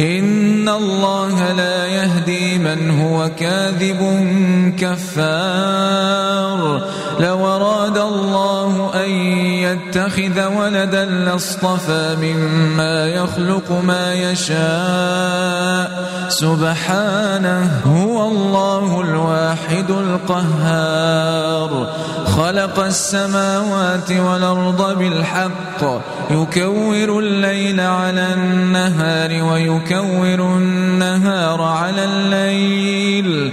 إن الله لا يهدي من هو كاذب كفار. لو أراد الله أن يتخذ ولدا لاصطفى مما يخلق ما يشاء. سبحانه هو الله الواحد القهار. خلق السماوات والأرض بالحق. يكور الليل على النهار ويكور النهار على الليل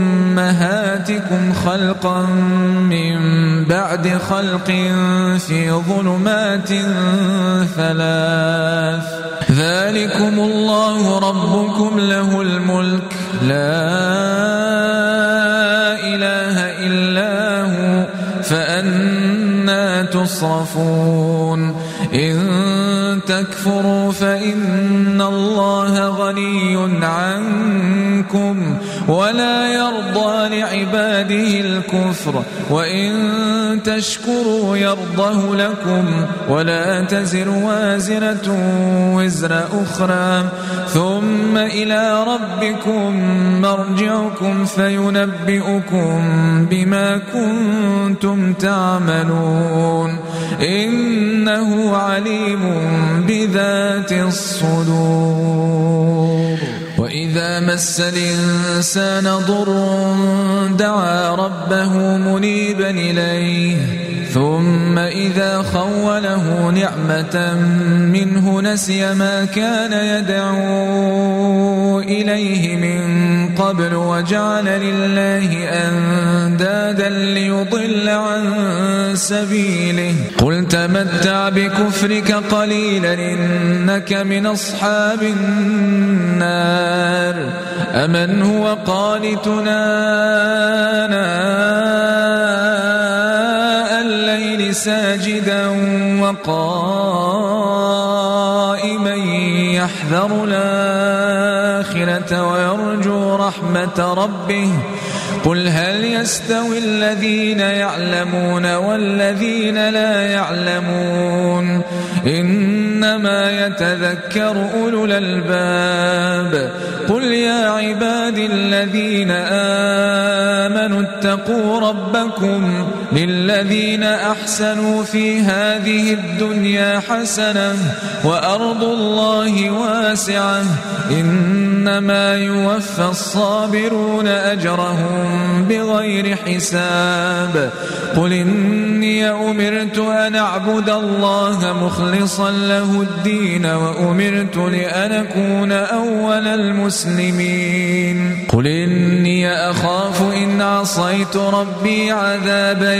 أمهاتكم خلقا من بعد خلق في ظلمات ثلاث. ذلكم الله ربكم له الملك. لا إله إلا هو فأنا تصرفون. إن تكفروا فإن الله غني عنكم. ولا يرضى لعباده الكفر. وإن تشكروا يرضه لكم ولا تزر وازرة وزر أخرى. ثم إلى ربكم مرجعكم فينبئكم بما كنتم تعملون. إنه عليم بذات الصدور. وإذا مس الإنسان ضر دعا ربه منيبا إليه ثم إذا خوله نعمة منه نسي ما كان يدعو إليه من قبل وجعل لله أندادا ليضل عن سبيله. قل تمتع بكفرك قليلا إنك من أصحاب النار. أمن هو قانتنا آناء الليل ساجدا وقائما يحذر الآخرة ويرجو رحمة ربه قل هل يستوي الذين يعلمون والذين لا يعلمون إنما يتذكر أولو الألباب قل يا عبادي الذين آمنوا اتقوا ربكم للذين أحسنوا في هذه الدنيا حسنة وأرض الله واسعة إنما يوفى الصابرون أجرهم بغير حساب قل إني أمرت أن أعبد الله مخلصا له الدين وأمرت لأن أكون أول المسلمين قل إني أخاف إن عصيت ربي عذاب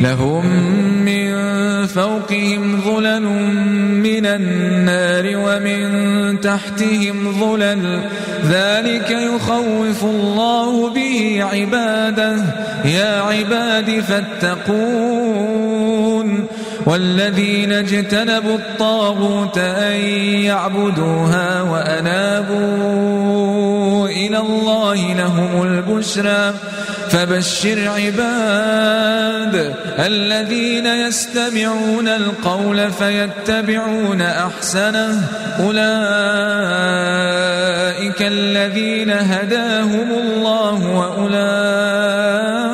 لهم من فوقهم ظلل من النار ومن تحتهم ظلل. ذلك يخوف الله به عباده. يا عباد فاتقون. والذين اجتنبوا الطاغوت أن يعبدوها وأنابوا إلى الله لهم البشرى. فبشر عباد الذين يستمعون القول فيتبعون أحسنه. أولئك الذين هداهم الله وأولئك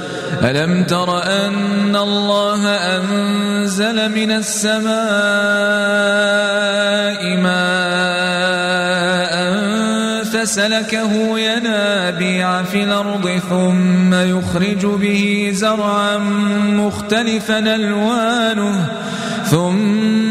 ألم تر أن الله أنزل من السماء ماء فسلكه ينابيع في الأرض ثم يخرج به زرعا مختلفا ألوانه ثم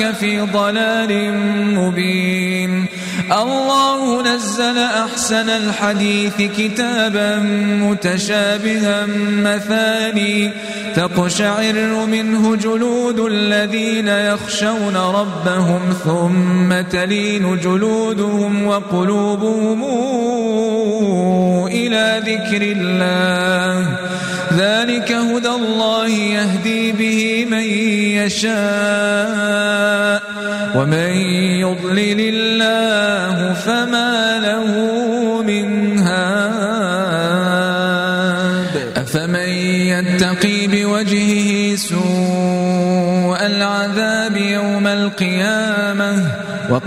أولئك في ضلال مبين. الله نزل أحسن الحديث كتابا متشابها مثاني. تقشعر منه جلود الذين يخشون ربهم ثم تلين جلودهم وقلوبهم إلى ذكر الله. ذلك هدى الله يهدي به من يشاء ومن يضلل الله فما له من هاد. أفمن يتقي بوجهه سوء العذاب يوم القيامة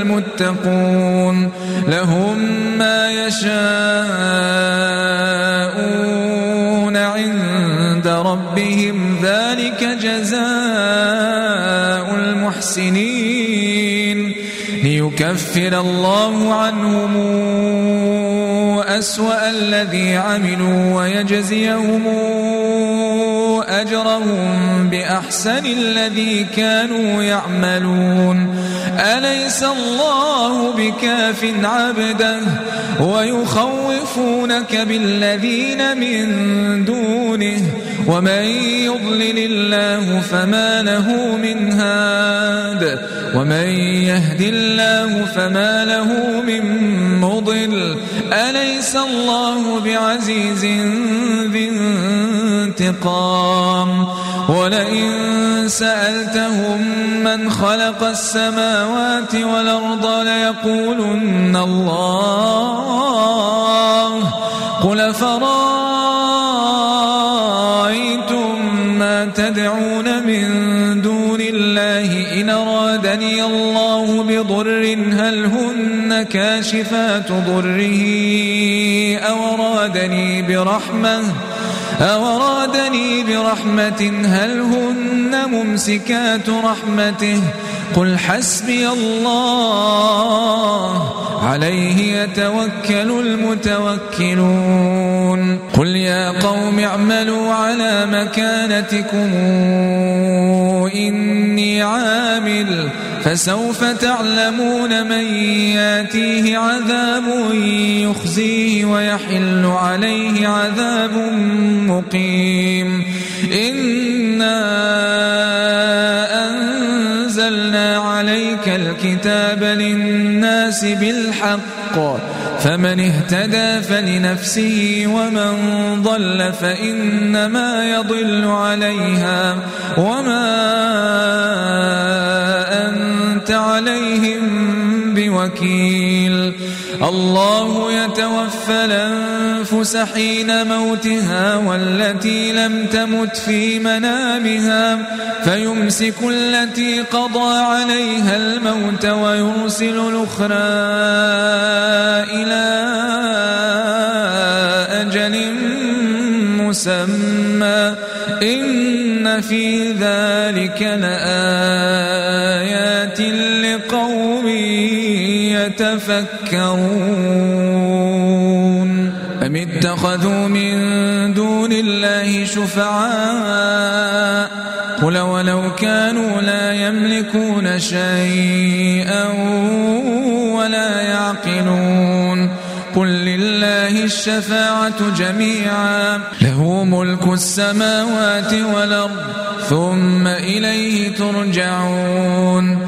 المتقون. لهم ما يشاءون عند ربهم. ذلك جزاء المحسنين. ليكفر الله عنهم أسوأ الذي عملوا ويجزيهم أجرهم بأحسن الذي كانوا يعملون. أليس الله بكاف عبده ويخوفونك بالذين من دونه؟ ومن يضلل الله فما له من هاد. ومن يهد الله فما له من مضل. أليس الله بعزيز ذي انتقام. ولئن سألتهم من خلق السماوات والأرض ليقولن الله. قل فرأيتم ما تدعون من دون الله إن أرادني الله بضر هل هن كاشفات ضره أو أرادني برحمة أورادني برحمة هل هن ممسكات رحمته؟ قل حسبي الله عليه يتوكل المتوكلون. قل يا قوم اعملوا على مكانتكم إني عامل فسوف تعلمون من ياتيه عذاب يخزيه ويحل عليه عذاب مقيم. إنا الكتاب للناس بالحق. فمن اهتدى فلنفسه ومن ضل فإنما يضل عليها. وما أنت عليهم بوكيل. الله يتوفى الأنفس حين موتها والتي لم تمت في منامها فيمسك التي قضى عليها الموت ويرسل الأخرى إلى أجل مسمى. إن في ذلك لآيات يتفكرون أم اتخذوا من دون الله شفعاء قل ولو كانوا لا يملكون شيئا ولا يعقلون قل لله الشفاعة جميعا له ملك السماوات والأرض ثم إليه ترجعون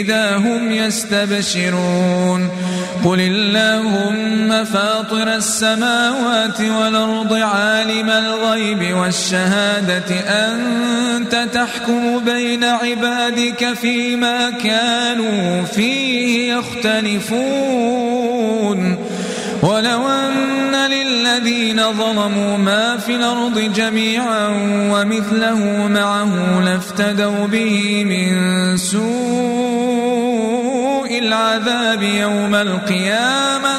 إذا هم يستبشرون قل اللهم فاطر السماوات والأرض عالم الغيب والشهادة أنت تحكم بين عبادك فيما كانوا فيه يختلفون ولو أن للذين ظلموا ما في الأرض جميعا ومثله معه لافتدوا به من سوء العذاب يوم القيامة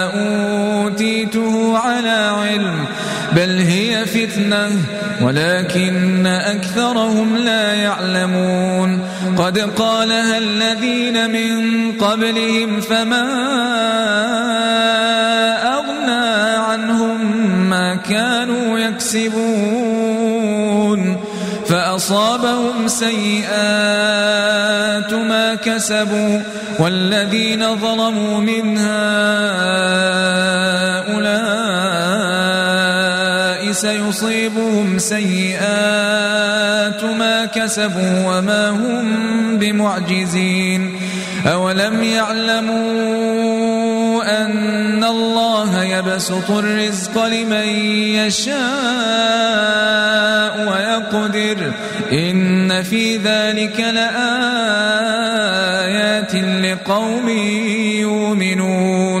على علم بل هي فتنة ولكن أكثرهم لا يعلمون. قد قالها الذين من قبلهم فما أغنى عنهم ما كانوا يكسبون. فأصابهم سيئات ما كسبوا والذين ظلموا من سيصيبهم سيئات ما كسبوا وما هم بمعجزين. أولم يعلمون أن الله يبسط الرزق لمن يشاء ويقدر إن في ذلك لآيات لقوم يؤمنون.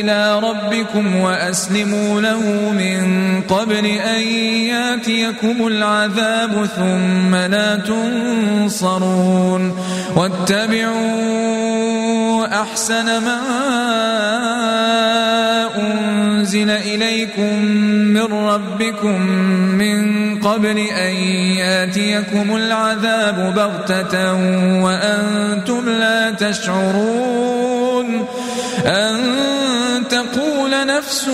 إلى ربكم وأسلموا له من قبل أن ياتيكم العذاب ثم لا تنصرون واتبعوا أحسن ما أنزل إليكم من ربكم من قبل أن ياتيكم العذاب بغتة وأنتم لا تشعرون أن تقول نفس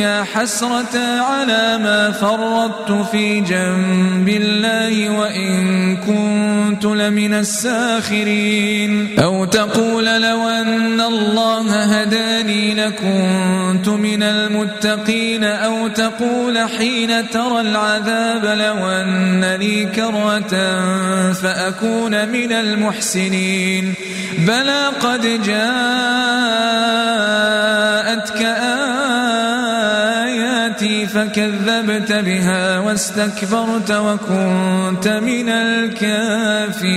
يا حسرة على ما فرطت في جنب الله وإن كنت لمن الساخرين. أو تقول الله هداني لكنت من المتقين أو تقول حين ترى العذاب لو أن لي كرة فأكون من المحسنين. بلى قد جاءتك آياتي فكذبت بها واستكبرت وكنت من الكافرين.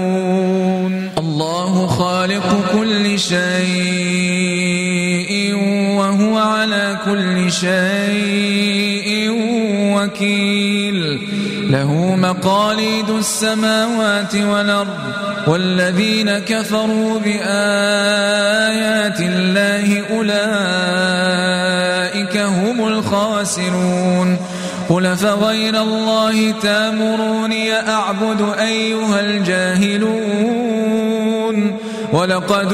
خالق كل شيء وهو على كل شيء وكيل. له مقاليد السماوات والأرض والذين كفروا بآيات الله أولئك هم الخاسرون. قل فغير الله تامروني أعبد أيها الجاهلون؟ ولقد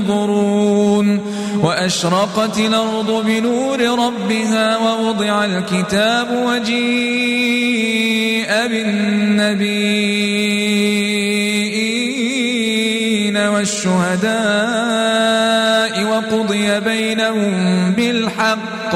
وأشرقت الأرض بنور ربها ووضع الكتاب وجيء بالنبيين والشهداء وقضي بينهم بالحق.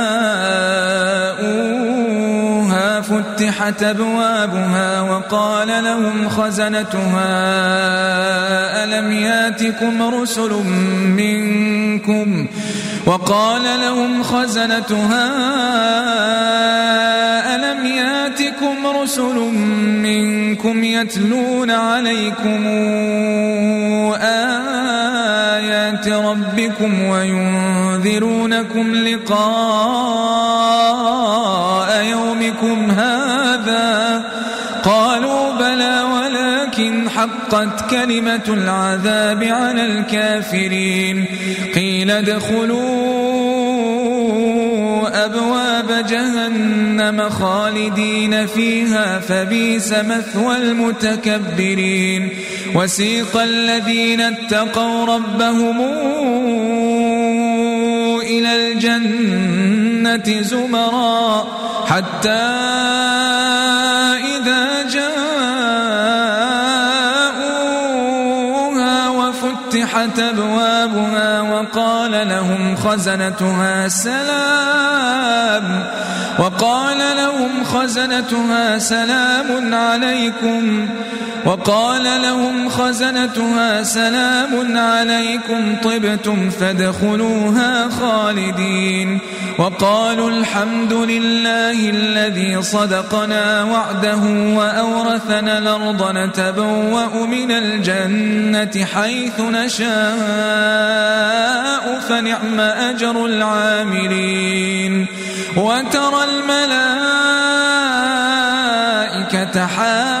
فتحت أبوابها وقال لهم خزنتها ألم ياتكم رسل منكم؟ وقال لهم خزنتها ألم ياتكم رسل منكم يتلون عليكم آيات ربكم وينذرونكم لقاء يومكم هذا؟ قالوا بلى ولكن حقت كلمة العذاب على الكافرين. قيل ادخلوا أبواب جهنم خالدين فيها فبيس مثوى المتكبرين. وسيق الذين اتقوا ربهم إلى الجنة زمرا حتى أبوابها وقال لهم خزنتها سلام. وقال لهم خزنتها سلام عليكم. وقال لهم خزنتها سلام عليكم طبتم فادخلوها خالدين. وقالوا الحمد لله الذي صدقنا وعده وأورثنا الأرض نتبوأ من الجنة حيث نشاء فنعم أجر العاملين. وترى الملائكة حافين